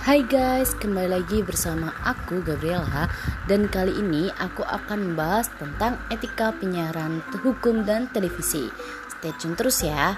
Hai guys, kembali lagi bersama aku Gabriela dan kali ini aku akan membahas tentang etika penyiaran hukum dan televisi. Stay tune terus ya.